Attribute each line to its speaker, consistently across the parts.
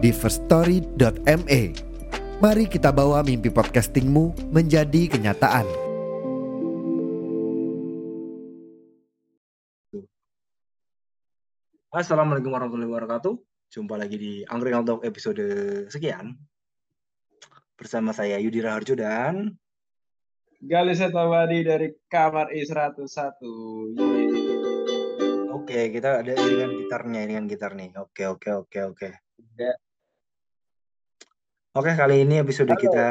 Speaker 1: di firststory.me. Mari kita bawa mimpi podcastingmu menjadi kenyataan.
Speaker 2: Assalamualaikum warahmatullahi wabarakatuh. Jumpa lagi di Angkringan Talk episode sekian. Bersama saya Yudi Raharjo dan
Speaker 3: Gali Setawadi dari kamar I101. Yeay.
Speaker 2: Oke, kita ada iringan gitarnya, iringan gitar nih. Oke, oke, oke, oke.
Speaker 3: Ya.
Speaker 2: Oke, kali ini episode
Speaker 3: Halo.
Speaker 2: kita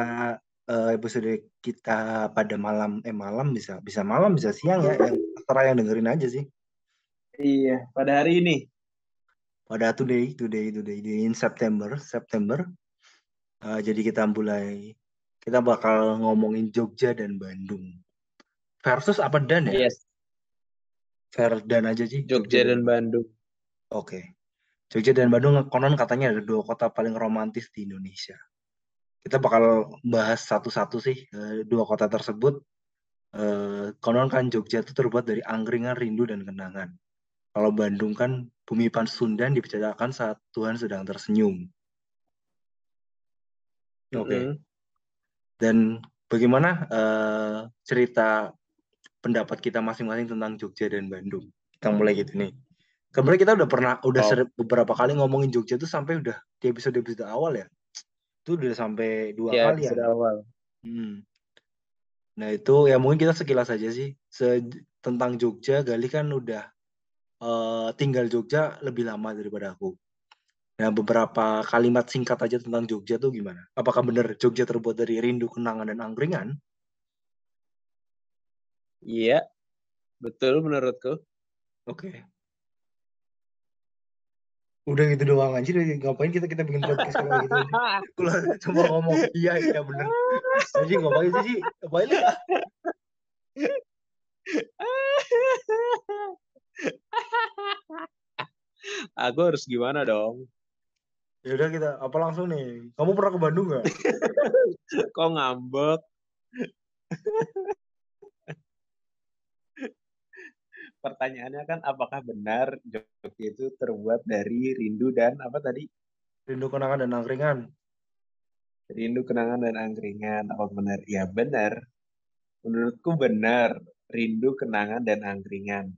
Speaker 2: eh, episode kita pada malam eh malam bisa bisa malam bisa siang ya. Yang terserah yang dengerin aja sih.
Speaker 3: Iya, pada hari ini.
Speaker 2: Pada today, today, today di in September, September. Eh, jadi kita mulai kita bakal ngomongin Jogja dan Bandung. Versus apa dan ya?
Speaker 3: Yes,
Speaker 2: Ver dan aja sih.
Speaker 3: Jogja dan Bandung.
Speaker 2: Oke. Jogja dan Bandung konon katanya ada dua kota paling romantis di Indonesia. Kita bakal bahas satu-satu sih eh, dua kota tersebut. Eh, konon kan Jogja itu terbuat dari angkringan, rindu, dan kenangan. Kalau Bandung kan bumi Pasundan dibicarakan saat Tuhan sedang tersenyum. Oke.
Speaker 3: Mm-mm.
Speaker 2: Dan bagaimana eh, cerita pendapat kita masing-masing tentang Jogja dan Bandung? Kita mulai gitu nih. Kemarin kita udah pernah, udah
Speaker 3: Oh.
Speaker 2: beberapa kali ngomongin Jogja tuh sampai udah di episode-episode awal ya. Itu udah sampai dua
Speaker 3: Ya,
Speaker 2: kali ya.
Speaker 3: episode awal.
Speaker 2: Hmm. Nah itu ya mungkin kita sekilas aja sih. Se tentang Jogja, Gali kan udah eh, tinggal Jogja lebih lama daripada aku. Nah beberapa kalimat singkat aja tentang Jogja tuh gimana? Apakah benar Jogja terbuat dari rindu, kenangan, dan angkringan?
Speaker 3: Iya, betul menurutku.
Speaker 2: Oke. Udah gitu doang anjir ngapain kita kita bikin podcast kalau gitu. Kalau cuma ngomong iya iya bener. Jadi ngapain sih sih? Ngapain lah?
Speaker 3: Aku harus gimana dong?
Speaker 2: Ya udah kita apa langsung nih. Kamu pernah ke Bandung nggak?
Speaker 3: Kok ngambek? Pertanyaannya kan apakah benar Jogja itu terbuat dari rindu dan apa tadi?
Speaker 2: Rindu kenangan dan angkringan.
Speaker 3: Rindu, kenangan, dan angkringan. Apa benar? Ya benar. Menurutku benar. Rindu, kenangan, dan angkringan.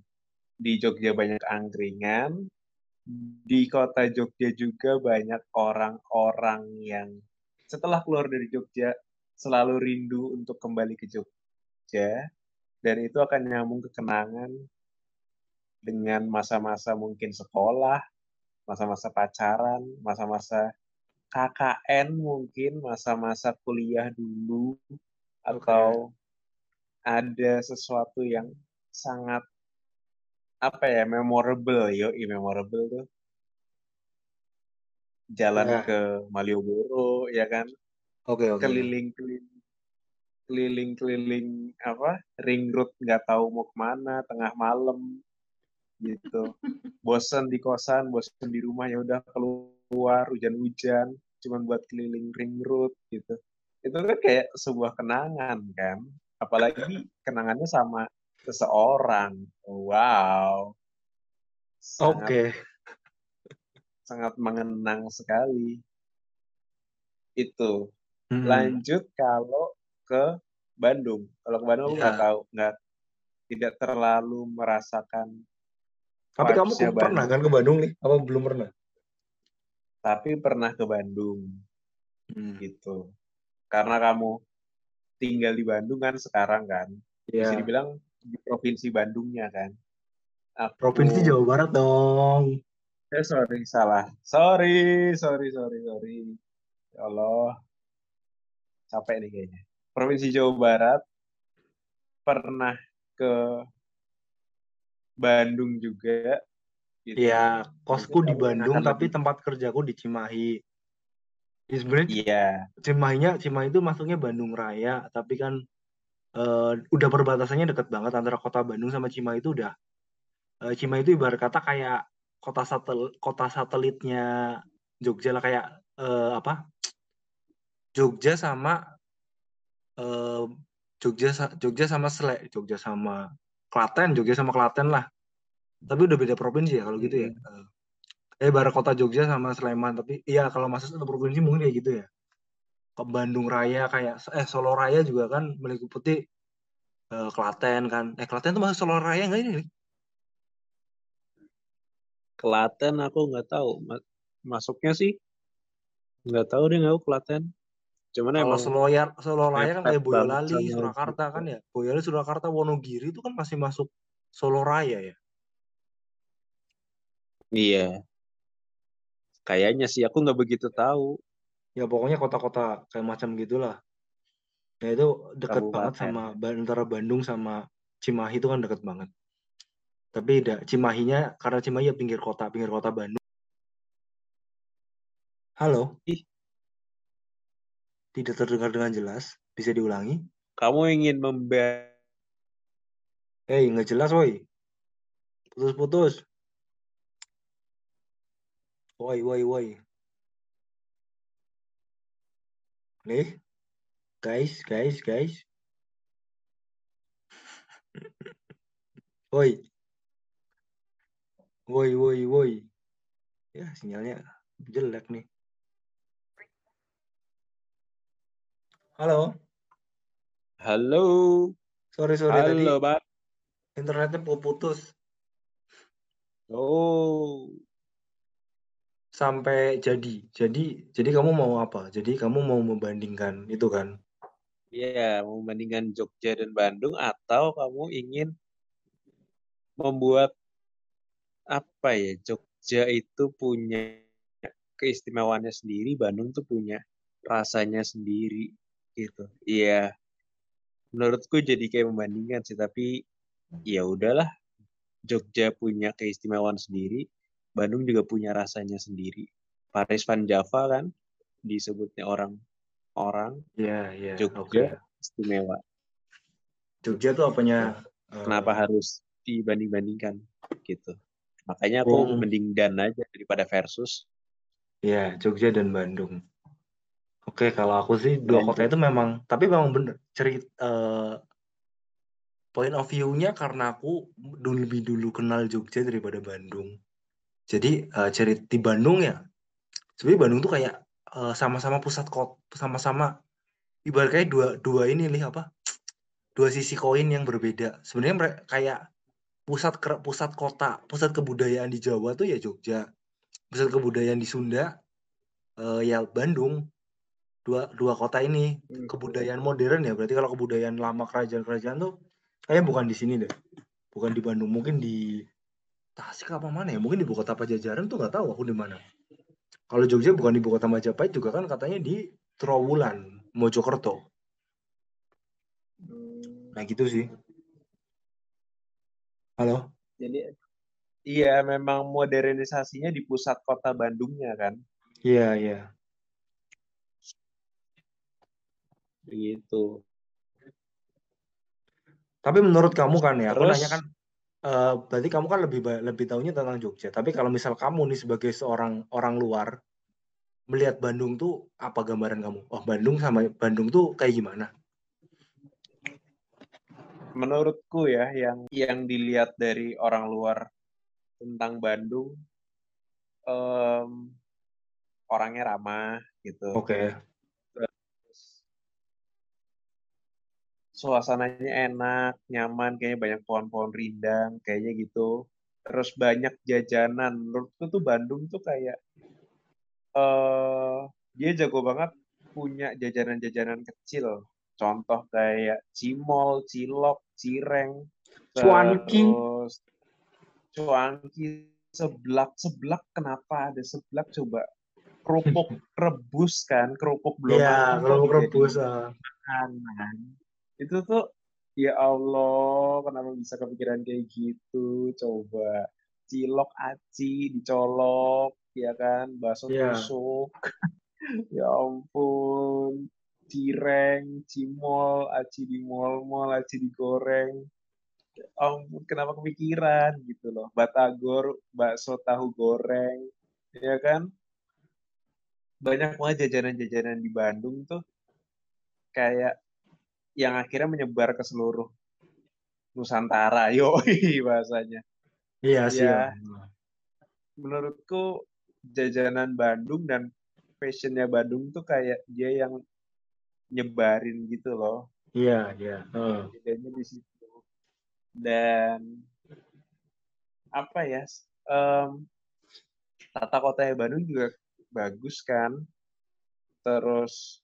Speaker 3: Di Jogja banyak angkringan. Di kota Jogja juga banyak orang-orang yang setelah keluar dari Jogja selalu rindu untuk kembali ke Jogja. Dan itu akan nyambung ke kenangan dengan masa-masa mungkin sekolah, masa-masa pacaran, masa-masa KKN mungkin masa-masa kuliah dulu atau ada sesuatu yang sangat apa ya memorable yo memorable tuh jalan
Speaker 2: Ya.
Speaker 3: ke Malioboro ya kan
Speaker 2: Oke oke.
Speaker 3: keliling keliling keliling keliling apa ring road nggak tahu mau ke mana tengah malam gitu. Bosan di kosan bosan di rumah ya udah keluar hujan-hujan cuman buat keliling ring road gitu. Itu kan kayak sebuah kenangan kan? Apalagi kenangannya sama seseorang. Wow.
Speaker 2: Oke.
Speaker 3: sangat mengenang sekali. Itu.
Speaker 2: Hmm.
Speaker 3: lanjut kalau ke Bandung. Kalau ke Bandung aku nggak
Speaker 2: Ya.
Speaker 3: tahu nggak tidak terlalu merasakan
Speaker 2: Tapi kamu pernah kan
Speaker 3: Bandung.
Speaker 2: ke Bandung nih? Apa belum pernah?
Speaker 3: tapi pernah ke Bandung
Speaker 2: Hmm.
Speaker 3: gitu karena kamu tinggal di Bandung kan sekarang kan bisa
Speaker 2: Ya.
Speaker 3: dibilang di provinsi Bandungnya kan aku
Speaker 2: Provinsi Jawa Barat dong.
Speaker 3: eh sorry salah sorry sorry sorry sorry ya Allah capek nih kayaknya provinsi Jawa Barat pernah ke Bandung juga gitu
Speaker 2: Iya, kosku di Bandung tapi
Speaker 3: lebih-
Speaker 2: tempat kerjaku di Cimahi. Ya, sebenarnya
Speaker 3: Iya.
Speaker 2: Cimahinya Cimahi itu masuknya Bandung Raya, tapi kan eh, udah perbatasannya deket banget antara kota Bandung sama Cimahi itu udah eh, Cimahi itu ibarat kata kayak kota satel kota satelitnya Jogja lah kayak eh, apa? Jogja sama eh, Jogja Jogja sama Sele, Jogja sama Klaten, Jogja sama Klaten lah. Tapi udah beda provinsi ya kalau gitu ya. Eh, Eh, ibarat kota Jogja sama Sleman, tapi iya kalau masuk satu provinsi mungkin kayak gitu ya. Ke Bandung Raya kayak eh Solo Raya juga kan meliputi eh, Klaten kan. Eh Klaten tuh masuk Solo Raya nggak ini?
Speaker 3: Klaten aku nggak tahu. Ma- Masuknya sih nggak tahu deh nggak Klaten. Cuman
Speaker 2: Kalau
Speaker 3: emang
Speaker 2: Solo Raya, Solo Raya kan kayak Boyolali, Surakarta kan ya. Boyolali, Surakarta, Wonogiri itu kan masih masuk Solo Raya ya.
Speaker 3: Iya. Kayaknya sih aku nggak begitu tahu
Speaker 2: Ya pokoknya kota-kota kayak macam gitulah. Ya itu deket banget sama antara Bandung sama Cimahi itu kan deket banget. Tapi da, Cimahinya karena Cimahi ya pinggir kota, pinggir kota Bandung. Halo,
Speaker 3: Ih,
Speaker 2: tidak terdengar dengan jelas. Bisa diulangi?
Speaker 3: kamu ingin membela
Speaker 2: Hei, nggak jelas, woi. Putus-putus. Woi, woi, woi. Nih, guys, guys, guys. Woi, woi, woi, woi. Ya, sinyalnya jelek nih. Halo,
Speaker 3: Halo,
Speaker 2: sorry, sorry tadi
Speaker 3: halo, Bang.
Speaker 2: internetnya putus
Speaker 3: Oh,
Speaker 2: sampai jadi. Jadi, jadi kamu mau apa? Jadi kamu mau membandingkan itu kan?
Speaker 3: iya, mau membandingkan Jogja dan Bandung atau kamu ingin membuat apa ya? Jogja itu punya keistimewaannya sendiri, Bandung tuh punya rasanya sendiri gitu. Iya, menurutku jadi kayak membandingkan sih, tapi ya udahlah. Jogja punya keistimewaan sendiri, Bandung juga punya rasanya sendiri. Paris Van Java kan disebutnya orang-orang
Speaker 2: Iya, iya, oke.
Speaker 3: Jogja istimewa.
Speaker 2: Jogja tuh apanya? eh,
Speaker 3: Kenapa harus dibanding-bandingkan gitu? Makanya aku
Speaker 2: Oh.
Speaker 3: mending dan aja daripada versus.
Speaker 2: Ya, Jogja dan Bandung. Oke, kalau aku sih dua
Speaker 3: Dan
Speaker 2: kota itu memang, tapi memang bener cerita point of view-nya karena aku dulu lebih dulu kenal Jogja daripada Bandung. Jadi eh, cerita di Bandung ya, sebenarnya Bandung tuh kayak eh, sama-sama pusat kota, sama-sama ibarat kayak dua dua ini nih apa? Dua sisi koin yang berbeda. Sebenarnya mereka kayak pusat ke- pusat kota, pusat kebudayaan di Jawa tuh ya Jogja. Pusat kebudayaan di Sunda eh, ya Bandung. Dua dua kota ini kebudayaan modern ya. Berarti kalau kebudayaan lama kerajaan-kerajaan tuh kayaknya bukan di sini deh. Bukan di Bandung, mungkin di Tasik apa mana ya? Mungkin di ibu kota Pajajaran tuh nggak tahu aku di mana. Kalau Jogja bukan di ibu kota Majapahit juga kan katanya di Trowulan, Mojokerto. Nah gitu sih. Halo?
Speaker 3: Jadi iya memang modernisasinya di pusat kota Bandungnya kan.
Speaker 2: Iya, iya.
Speaker 3: Gitu.
Speaker 2: Tapi menurut kamu kan ya, aku
Speaker 3: Terus
Speaker 2: nanya kan, eh, berarti kamu kan lebih lebih tahunya tentang Jogja. Tapi kalau misal kamu nih sebagai seorang orang luar melihat Bandung tuh apa gambaran kamu? Oh Bandung sama Bandung tuh kayak gimana?
Speaker 3: menurutku ya yang yang dilihat dari orang luar tentang Bandung em, orangnya ramah gitu.
Speaker 2: Oke.
Speaker 3: Terus suasananya enak, nyaman, kayaknya banyak pohon-pohon rindang, kayaknya gitu. Terus banyak jajanan. Menurutku tuh Bandung tuh kayak eh dia jago banget punya jajanan-jajanan kecil. Contoh kayak cimol, cilok, cireng,
Speaker 2: Cuanki.
Speaker 3: terus cuanki, seblak. Seblak kenapa ada seblak coba? Kerupuk rebus kan, kerupuk belum
Speaker 2: Iya,
Speaker 3: kok
Speaker 2: rebus. ah.
Speaker 3: makanan. Itu tuh ya Allah, kenapa bisa kepikiran kayak gitu? Coba cilok aci dicolok, ya kan, bakso
Speaker 2: Iya.
Speaker 3: tusuk. Ya ampun. Cireng, cimol, aci di mall-mall, aci digoreng. Ya ampun, kenapa kepikiran gitu loh. Batagor, bakso tahu goreng. Ya kan? Banyak banget jajanan-jajanan di Bandung tuh kayak yang akhirnya menyebar ke seluruh Nusantara. Yoi bahasanya.
Speaker 2: Iya sih.
Speaker 3: Ya. Menurutku jajanan Bandung dan fashionnya Bandung tuh kayak dia yang nyebarin gitu loh.
Speaker 2: Iya, iya.
Speaker 3: Bedanya di situ. Dan apa ya? em, tata kotanya Bandung juga bagus kan. Terus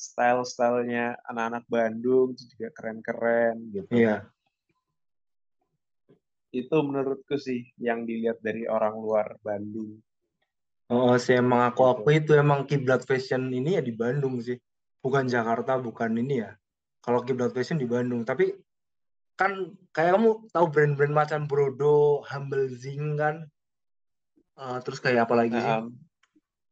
Speaker 3: style-stylenya anak-anak Bandung itu juga keren-keren gitu.
Speaker 2: Iya.
Speaker 3: Itu menurutku sih yang dilihat dari orang luar Bandung.
Speaker 2: Oh, sih emang aku
Speaker 3: Gitu.
Speaker 2: aku itu emang kiblat fashion ini ya di Bandung sih. Bukan Jakarta, bukan ini ya. Kalau kiblat fashion di Bandung, tapi kan kayak kamu tahu brand-brand macam Brodo, Humble Zing kan. Eh, terus kayak apa lagi sih?
Speaker 3: Em,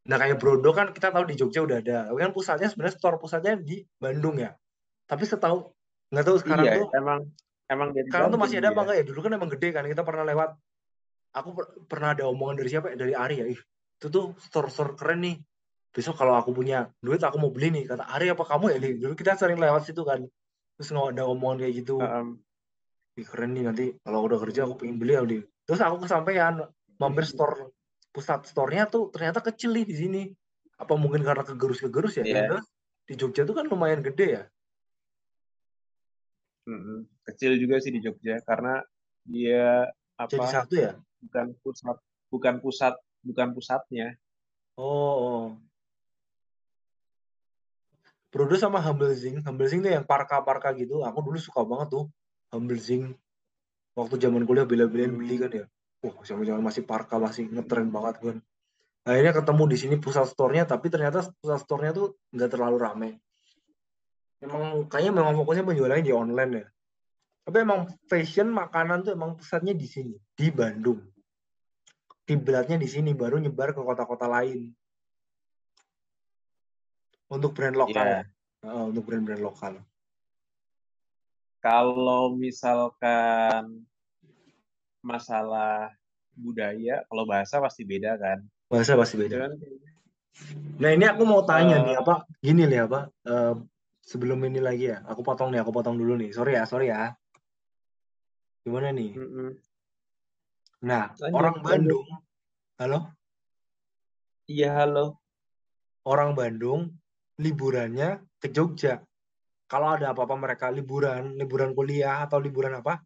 Speaker 2: Nah, kayak Brodo kan kita tahu di Jogja udah ada. Tapi kan pusatnya sebenarnya store pusatnya di Bandung ya. Tapi setahu nggak tahu sekarang
Speaker 3: iya,
Speaker 2: tuh
Speaker 3: emang emang
Speaker 2: sekarang tuh masih ada apa enggak ya? Dulu kan emang gede kan kita pernah lewat. Aku per- pernah ada omongan dari siapa? ya? Dari Ari ya. Ih, itu tuh store-store keren nih. Besok kalau aku punya duit aku mau beli nih. Kata Ari apa kamu ya? Li? Dulu kita sering lewat situ kan. Terus nggak ada omongan kayak gitu.
Speaker 3: Em,
Speaker 2: Ih, keren nih nanti kalau udah kerja aku pengen beli ya Li. Terus aku kesampaian mampir store pusat store-nya tuh ternyata kecil nih di sini. Apa mungkin karena kegerus-kegerus ya?
Speaker 3: Iya.
Speaker 2: Yang jelas di Jogja tuh kan lumayan gede ya.
Speaker 3: Kecil juga sih di Jogja karena dia
Speaker 2: Jadi
Speaker 3: apa
Speaker 2: satu ya.
Speaker 3: bukan pusat bukan pusat bukan pusatnya.
Speaker 2: Oh, oh. Brodo sama Humble Zing. Humble Zing tuh yang parka-parka gitu. Aku dulu suka banget tuh Humble Zing. Waktu zaman kuliah bela-belain beli kan ya. Wah, zaman-zaman masih parka masih ngetren banget kan. Akhirnya ketemu di sini pusat store-nya, tapi ternyata pusat store-nya tuh nggak terlalu rame. Emang kayaknya memang fokusnya penjualannya di online ya. Tapi emang fashion makanan tuh emang pusatnya di sini, di Bandung. Kiblatnya di sini, baru nyebar ke kota-kota lain. Untuk brand lokal
Speaker 3: Iya.
Speaker 2: ya. Heeh, untuk brand-brand lokal.
Speaker 3: Kalau misalkan masalah budaya, kalau bahasa pasti beda kan.
Speaker 2: Bahasa pasti beda.
Speaker 3: Cuman
Speaker 2: Nah ini aku mau tanya nih
Speaker 3: eh,
Speaker 2: apa gini nih apa eh, sebelum ini lagi ya aku potong nih aku potong dulu nih sorry ya sorry ya gimana nih
Speaker 3: mm-mm.
Speaker 2: nah
Speaker 3: Lanjut,
Speaker 2: orang
Speaker 3: lanjut.
Speaker 2: Bandung halo
Speaker 3: Iya, halo.
Speaker 2: orang Bandung liburannya ke Jogja kalau ada apa-apa mereka liburan liburan kuliah atau liburan apa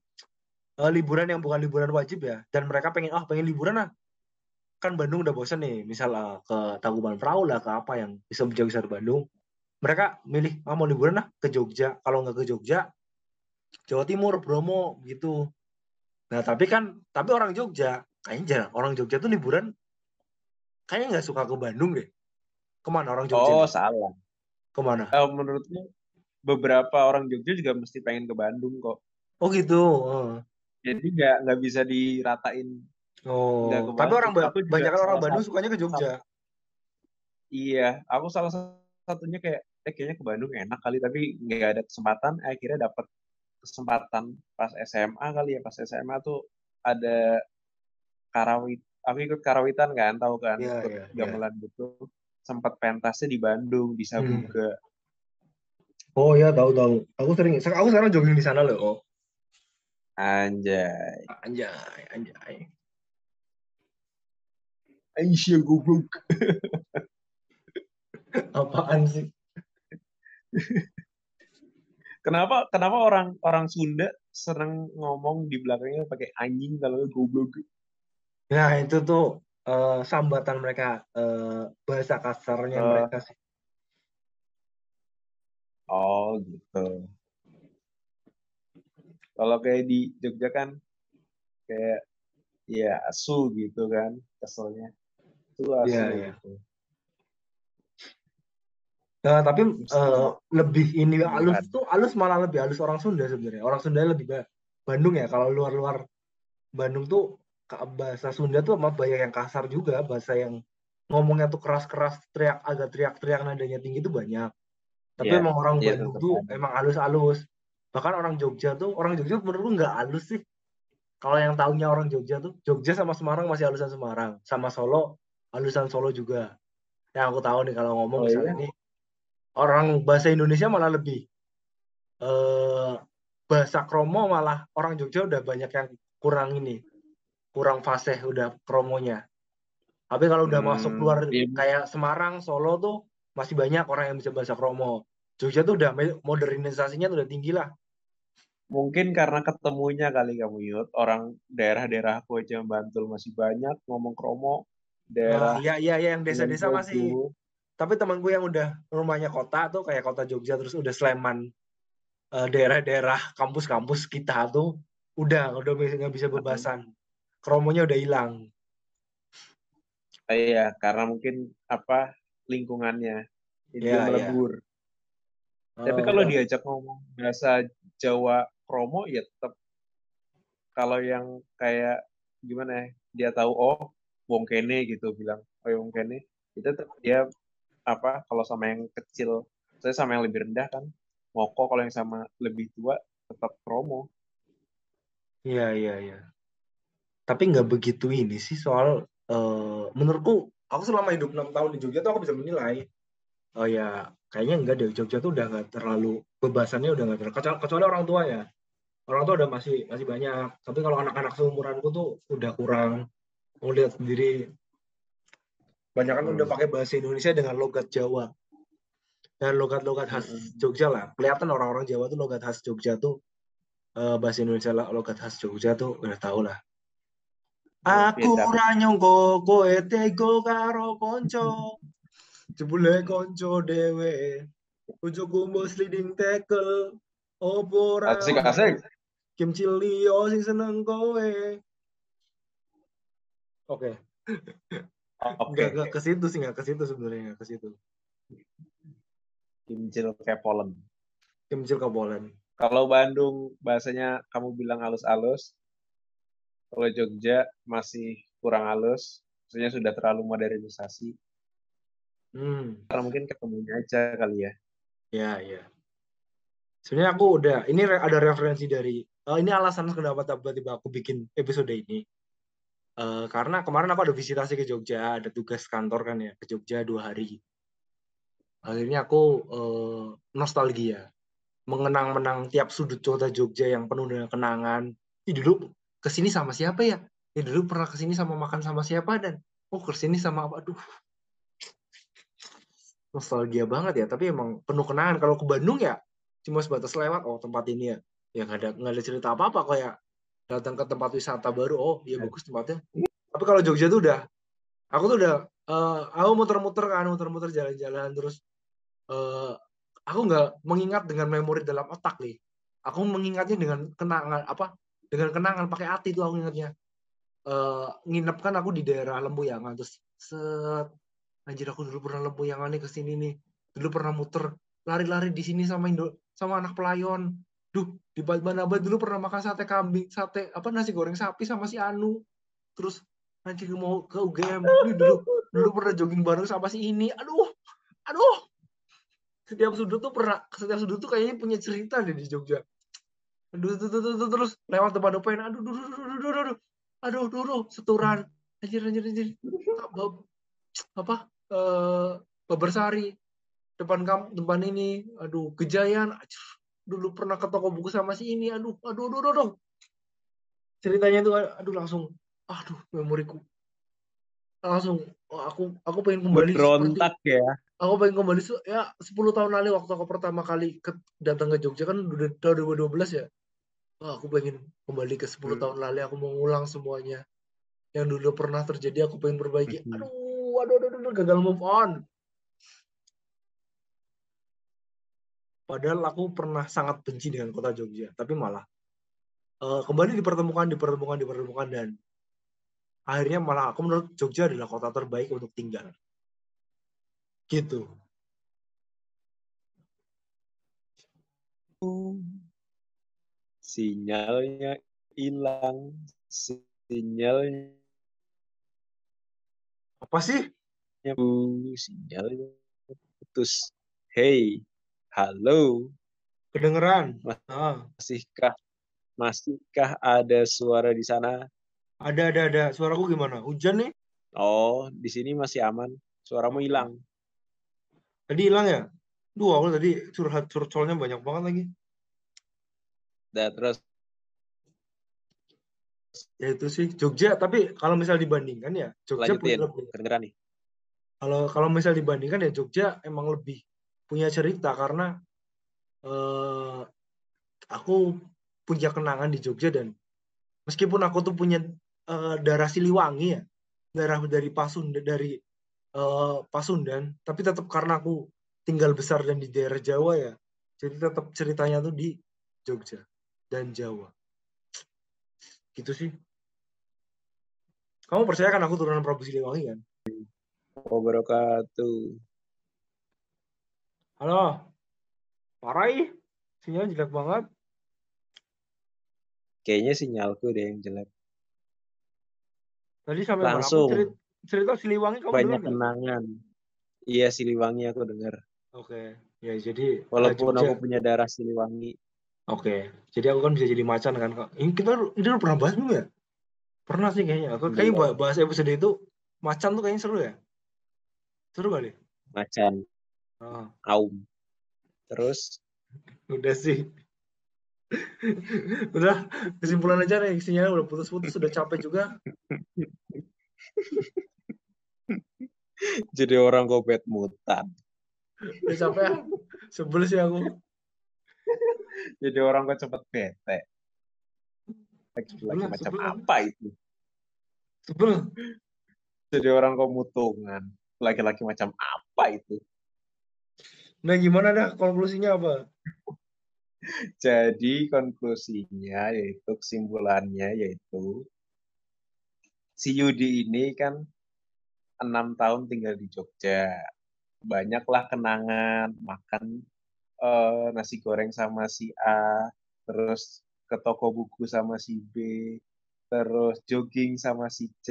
Speaker 2: Eh, liburan yang bukan liburan wajib ya. Dan mereka pengen ah pengen liburan ah. Kan Bandung udah bosan nih. Misal eh, ke Tangkuban Perahu lah ke apa yang bisa bisa di Bandung. Mereka milih ah mau liburan lah ke Jogja. Kalau nggak ke Jogja Jawa Timur Bromo gitu. Nah tapi kan tapi orang Jogja kayaknya jarang. Orang Jogja tuh liburan kayaknya nggak suka ke Bandung deh. Ke mana orang Jogja?
Speaker 3: Oh, salah.
Speaker 2: ke mana?
Speaker 3: Eh, menurutmu beberapa orang Jogja juga mesti pengen ke Bandung kok.
Speaker 2: oh gitu. Oh.
Speaker 3: Jadi nggak nggak bisa diratain
Speaker 2: Oh,
Speaker 3: ke
Speaker 2: tapi orang
Speaker 3: Aku
Speaker 2: banyak orang
Speaker 3: salah
Speaker 2: Bandung sukanya ke Jogja.
Speaker 3: Iya, aku salah satunya kayak eh kayaknya ke Bandung enak kali tapi nggak ada kesempatan. Akhirnya dapat kesempatan pas SMA kali ya pas SMA tuh ada karawit. Aku ikut karawitan kan, tahu kan,
Speaker 2: Iya,
Speaker 3: ikut
Speaker 2: iya, iya.
Speaker 3: gamelan gitu. Sempat pentasnya di Bandung, di
Speaker 2: Hmm.
Speaker 3: Sabuga.
Speaker 2: Oh ya tahu tahu. Aku sering, aku sekarang jogging di sana loh.
Speaker 3: Anjay.
Speaker 2: Anjay, anjay.
Speaker 3: Aisyah goblok.
Speaker 2: Apaan sih?
Speaker 3: Kenapa kenapa orang orang Sunda seneng ngomong di belakangnya pakai anjing kalau goblok?
Speaker 2: Nah itu tuh eh, sambatan mereka, eh, bahasa kasarnya
Speaker 3: Eh.
Speaker 2: mereka sih.
Speaker 3: Oh gitu. Kalau kayak di Jogja kan kayak ya asu gitu kan keselnya. Itu asu
Speaker 2: Iya, iya.
Speaker 3: gitu.
Speaker 2: Nah, tapi eh, lebih ini
Speaker 3: Bukan.
Speaker 2: tuh halus malah lebih halus orang Sunda sebenarnya. Orang Sunda lebih ba- Bandung ya. Kalau luar-luar Bandung tuh bahasa Sunda tuh emang banyak yang kasar juga, bahasa yang ngomongnya tuh keras-keras teriak agak teriak-teriak nadanya tinggi itu banyak tapi
Speaker 3: Iya,
Speaker 2: emang orang
Speaker 3: iya,
Speaker 2: Bandung tuh emang halus-halus bahkan orang Jogja tuh orang Jogja menurutku nggak halus sih. Kalau yang taunya orang Jogja tuh Jogja sama Semarang masih halusan Semarang. Sama Solo halusan Solo juga. Yang aku tahu nih kalau ngomong
Speaker 3: Oh,
Speaker 2: misalnya
Speaker 3: iya?
Speaker 2: nih orang bahasa Indonesia malah lebih eh bahasa kromo malah orang Jogja udah banyak yang kurang ini kurang fasih udah kromonya. Tapi kalau udah masuk
Speaker 3: Hmm,
Speaker 2: keluar
Speaker 3: iya.
Speaker 2: kayak Semarang Solo tuh masih banyak orang yang bisa bahasa kromo. Jogja tuh udah modernisasinya tuh udah tinggi lah
Speaker 3: Mungkin karena ketemunya kali kamu Yud, orang daerah-daerah aku aja Bantul masih banyak ngomong kromo, daerah
Speaker 2: iya iya iya yang desa-desa masih tapi temanku yang udah rumahnya kota tuh kayak kota Jogja terus udah Sleman eh, daerah-daerah kampus-kampus kita tuh udah udah nggak bisa bebasan kromonya udah hilang
Speaker 3: Iya, karena mungkin apa lingkungannya jadi
Speaker 2: Iya, iya.
Speaker 3: melebur. Tapi
Speaker 2: Eh,
Speaker 3: kalau
Speaker 2: udah.
Speaker 3: diajak ngomong bahasa Jawa kromo ya tetap kalau yang kayak gimana ya, dia tahu oh wong kene gitu bilang oh ya, wong kene. Itu tetap dia apa kalau sama yang kecil saya sama yang lebih rendah kan moko kalau yang sama lebih tua tetap kromo
Speaker 2: Iya iya iya. Tapi nggak begitu ini sih soal eh, menurutku aku selama hidup enam tahun di Jogja tuh aku bisa menilai oh ya kayaknya enggak deh Jogja tuh udah nggak terlalu bebasannya udah nggak terlalu kecuali, kecuali orang tua ya orang tua udah masih masih banyak. Tapi kalau anak-anak seumuranku tuh udah kurang. Mau lihat sendiri. Banyak kan
Speaker 3: Hmm.
Speaker 2: udah pakai bahasa Indonesia dengan logat Jawa. Dan logat-logat khas
Speaker 3: Mm-mm.
Speaker 2: Jogja lah. Kelihatan orang-orang Jawa tuh logat khas Jogja tuh eh, bahasa Indonesia lah, logat khas Jogja tuh udah tau lah. Aku ora nyangka kowe tega karo konco. Jebule konco dhewe. Bojoku mbok sliding tackle. Opo
Speaker 3: asik asik
Speaker 2: Kim Cilio sing seneng kowe. Oke,
Speaker 3: oke
Speaker 2: nggak nggak ke situ sih, nggak ke situ sebenarnya, nggak ke situ.
Speaker 3: Kimcil Kepolen
Speaker 2: Kim Cil Kapolen.
Speaker 3: kalau Bandung bahasanya kamu bilang halus-halus kalau Jogja masih kurang halus maksudnya sudah terlalu modernisasi
Speaker 2: Hmm,
Speaker 3: karena mungkin ketemunya aja kali ya
Speaker 2: ya ya. Sebenarnya aku udah, ini ada referensi dari, eh, ini alasan kenapa tiba-tiba aku bikin episode ini. Eh, karena kemarin aku ada visitasi ke Jogja, ada tugas kantor kan ya, ke Jogja dua hari. Akhirnya aku eh, nostalgia, mengenang-menang tiap sudut kota Jogja yang penuh dengan kenangan. Ih dulu ke sini sama siapa ya? Ih dulu pernah ke sini sama makan sama siapa dan oh ke sini sama apa? Aduh, nostalgia banget ya. Tapi emang penuh kenangan. Kalau ke Bandung ya cuma sebatas lewat, oh tempat ini ya, ya nggak ada nggak ada cerita apa-apa kayak datang ke tempat wisata baru, oh ya bagus tempatnya. Tapi kalau Jogja tuh udah, aku tuh udah, eh, aku muter-muter kan, muter-muter jalan-jalan terus eh, aku nggak mengingat dengan memori dalam otak nih. Aku mengingatnya dengan kenangan apa? Dengan kenangan pakai hati tuh aku ingatnya. Eh, nginep kan aku di daerah Lempuyangan terus set anjir aku dulu pernah Lempuyangan nih ke sini nih. Dulu pernah muter lari-lari di sini sama Indo sama anak pelayon. Duh, di Mana dulu pernah makan sate kambing, sate apa nasi goreng sapi sama si Anu. Terus anjir mau ke UGM. Duh, dulu dulu pernah jogging bareng sama si ini. Aduh. Aduh setiap sudut tuh pernah setiap sudut tuh kayaknya punya cerita deh di Jogja. Aduh, tuh, tuh, tuh, terus lewat depan depan, aduh, aduh, aduh, aduh, aduh, aduh, aduh, aduh, seturan, anjir, anjir, anjir, apa, eh, depan kam, depan ini, aduh, Gejayan, anjir, dulu pernah ke toko buku sama si ini, aduh, aduh, aduh, aduh, aduh. ceritanya tuh, aduh, langsung, aduh, memoriku, langsung, oh, aku, aku pengen kembali seperti
Speaker 3: berontak ya
Speaker 2: aku pengen kembali ya 10 tahun lalu waktu aku pertama kali ke, datang ke Jogja kan udah tahun 2012 ya. Wah, aku pengen kembali ke 10
Speaker 3: Hmm.
Speaker 2: tahun lalu aku mau ngulang semuanya. Yang dulu pernah terjadi aku pengen perbaiki.
Speaker 3: Mhm.
Speaker 2: Aduh, aduh, aduh, aduh, gagal move on. Padahal aku pernah sangat benci dengan kota Jogja, tapi malah eh, kembali dipertemukan, dipertemukan, dipertemukan dan akhirnya malah aku menurut Jogja adalah kota terbaik untuk tinggal. Gitu.
Speaker 3: sinyalnya hilang sinyalnya
Speaker 2: Apa sih?
Speaker 3: sinyal putus. Hey, halo.
Speaker 2: Kedengeran?
Speaker 3: Ah. Masihkah masihkah ada suara di sana?
Speaker 2: Ada ada ada. Suaraku gimana? Hujan nih?
Speaker 3: Oh, di sini masih aman. Suaramu hilang.
Speaker 2: Tadi hilang ya? Duh, aku tadi curhat curcolnya banyak banget lagi.
Speaker 3: Dan terus
Speaker 2: ya itu sih. Jogja tapi kalau misal dibandingkan ya Jogja
Speaker 3: Lanjutin. punya kedengeran nih.
Speaker 2: Kalau kalau misal dibandingkan ya Jogja emang lebih punya cerita karena uh, aku punya kenangan di Jogja dan meskipun aku tuh punya uh, darah Siliwangi ya darah dari Pasundan dari uh, Pasundan tapi tetap karena aku tinggal besar dan di daerah Jawa ya jadi tetap ceritanya tuh di Jogja dan Jawa gitu sih kamu percaya kan aku turunan Prabu Siliwangi kan
Speaker 3: wabarakatuh.
Speaker 2: Halo. Parah ih. Sinyal jelek banget.
Speaker 3: Kayaknya sinyalku deh yang jelek.
Speaker 2: Tadi sampai
Speaker 3: Langsung.
Speaker 2: Cerita, cerita Siliwangi kamu
Speaker 3: Banyak dengar, kenangan. Iya Siliwangi aku dengar.
Speaker 2: Oke. Ya jadi
Speaker 3: walaupun aku punya darah Siliwangi.
Speaker 2: Oke. Jadi aku kan bisa jadi macan kan. Ini kita ini udah pernah bahas belum ya? Pernah sih kayaknya. Aku kayaknya bahas episode itu macan tuh kayaknya seru ya. Seru kali?
Speaker 3: Macan. Oh. Aum. Terus?
Speaker 2: Udah sih. udah kesimpulan aja nih sinyalnya udah putus-putus sudah capek juga.
Speaker 3: Jadi orang kopet mutan.
Speaker 2: Udah capek ya? Sebel sih aku.
Speaker 3: Jadi orang kok cepet bete. Lagi, lagi macam apa itu?
Speaker 2: Sebel.
Speaker 3: Jadi orang kok mutungan laki-laki macam apa itu?
Speaker 2: Nah, gimana dah konklusinya apa?
Speaker 3: Jadi konklusinya yaitu kesimpulannya yaitu si Yudi ini kan enam tahun tinggal di Jogja. Banyaklah kenangan, makan uh, nasi goreng sama si A, terus ke toko buku sama si B, terus jogging sama si C,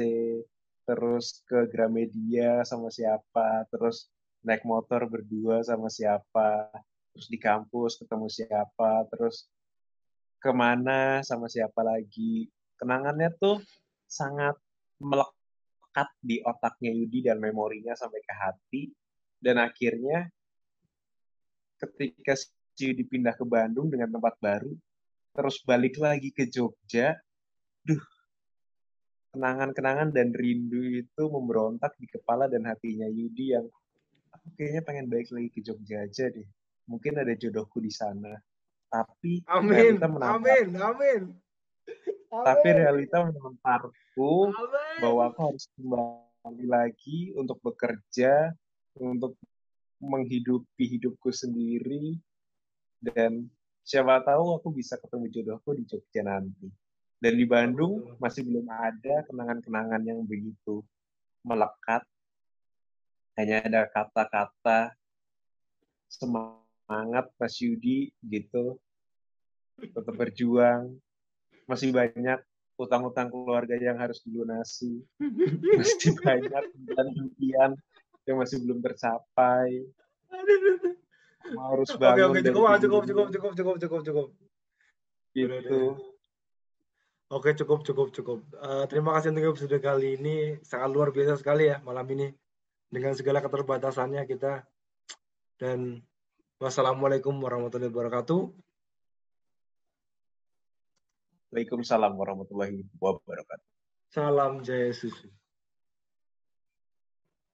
Speaker 3: terus ke Gramedia sama siapa, terus naik motor berdua sama siapa, terus di kampus ketemu siapa, terus ke mana sama siapa lagi. Kenangannya tuh sangat melekat di otaknya Yudi dan memorinya sampai ke hati. Dan akhirnya ketika si Yudi pindah ke Bandung dengan tempat baru, terus balik lagi ke Jogja, duh kenangan-kenangan dan rindu itu memberontak di kepala dan hatinya Yudi yang aku kayaknya pengen balik lagi ke Jogja aja deh. Mungkin ada jodohku di sana. Tapi
Speaker 2: amin, realita menampak, amin, amin.
Speaker 3: Tapi realita menamparku bahwa aku harus kembali lagi untuk bekerja, untuk menghidupi hidupku sendiri, dan siapa tahu aku bisa ketemu jodohku di Jogja nanti. Dan di Bandung masih belum ada kenangan-kenangan yang begitu melekat. Hanya ada kata-kata semangat Mas Yudi gitu. Tetap berjuang. Masih banyak utang-utang keluarga yang harus dilunasi. Masih banyak dan impian yang masih belum tercapai. Harus bangun.
Speaker 2: Oke, oke, cukup, cukup, cukup, cukup, cukup, cukup, cukup.
Speaker 3: Gitu.
Speaker 2: Oke, cukup, cukup, cukup. Uh, terima kasih untuk episode kali ini. Sangat luar biasa sekali ya malam ini. Dengan segala keterbatasannya kita. Dan wassalamualaikum warahmatullahi wabarakatuh.
Speaker 3: Waalaikumsalam warahmatullahi wabarakatuh.
Speaker 2: Salam Jaya Susu.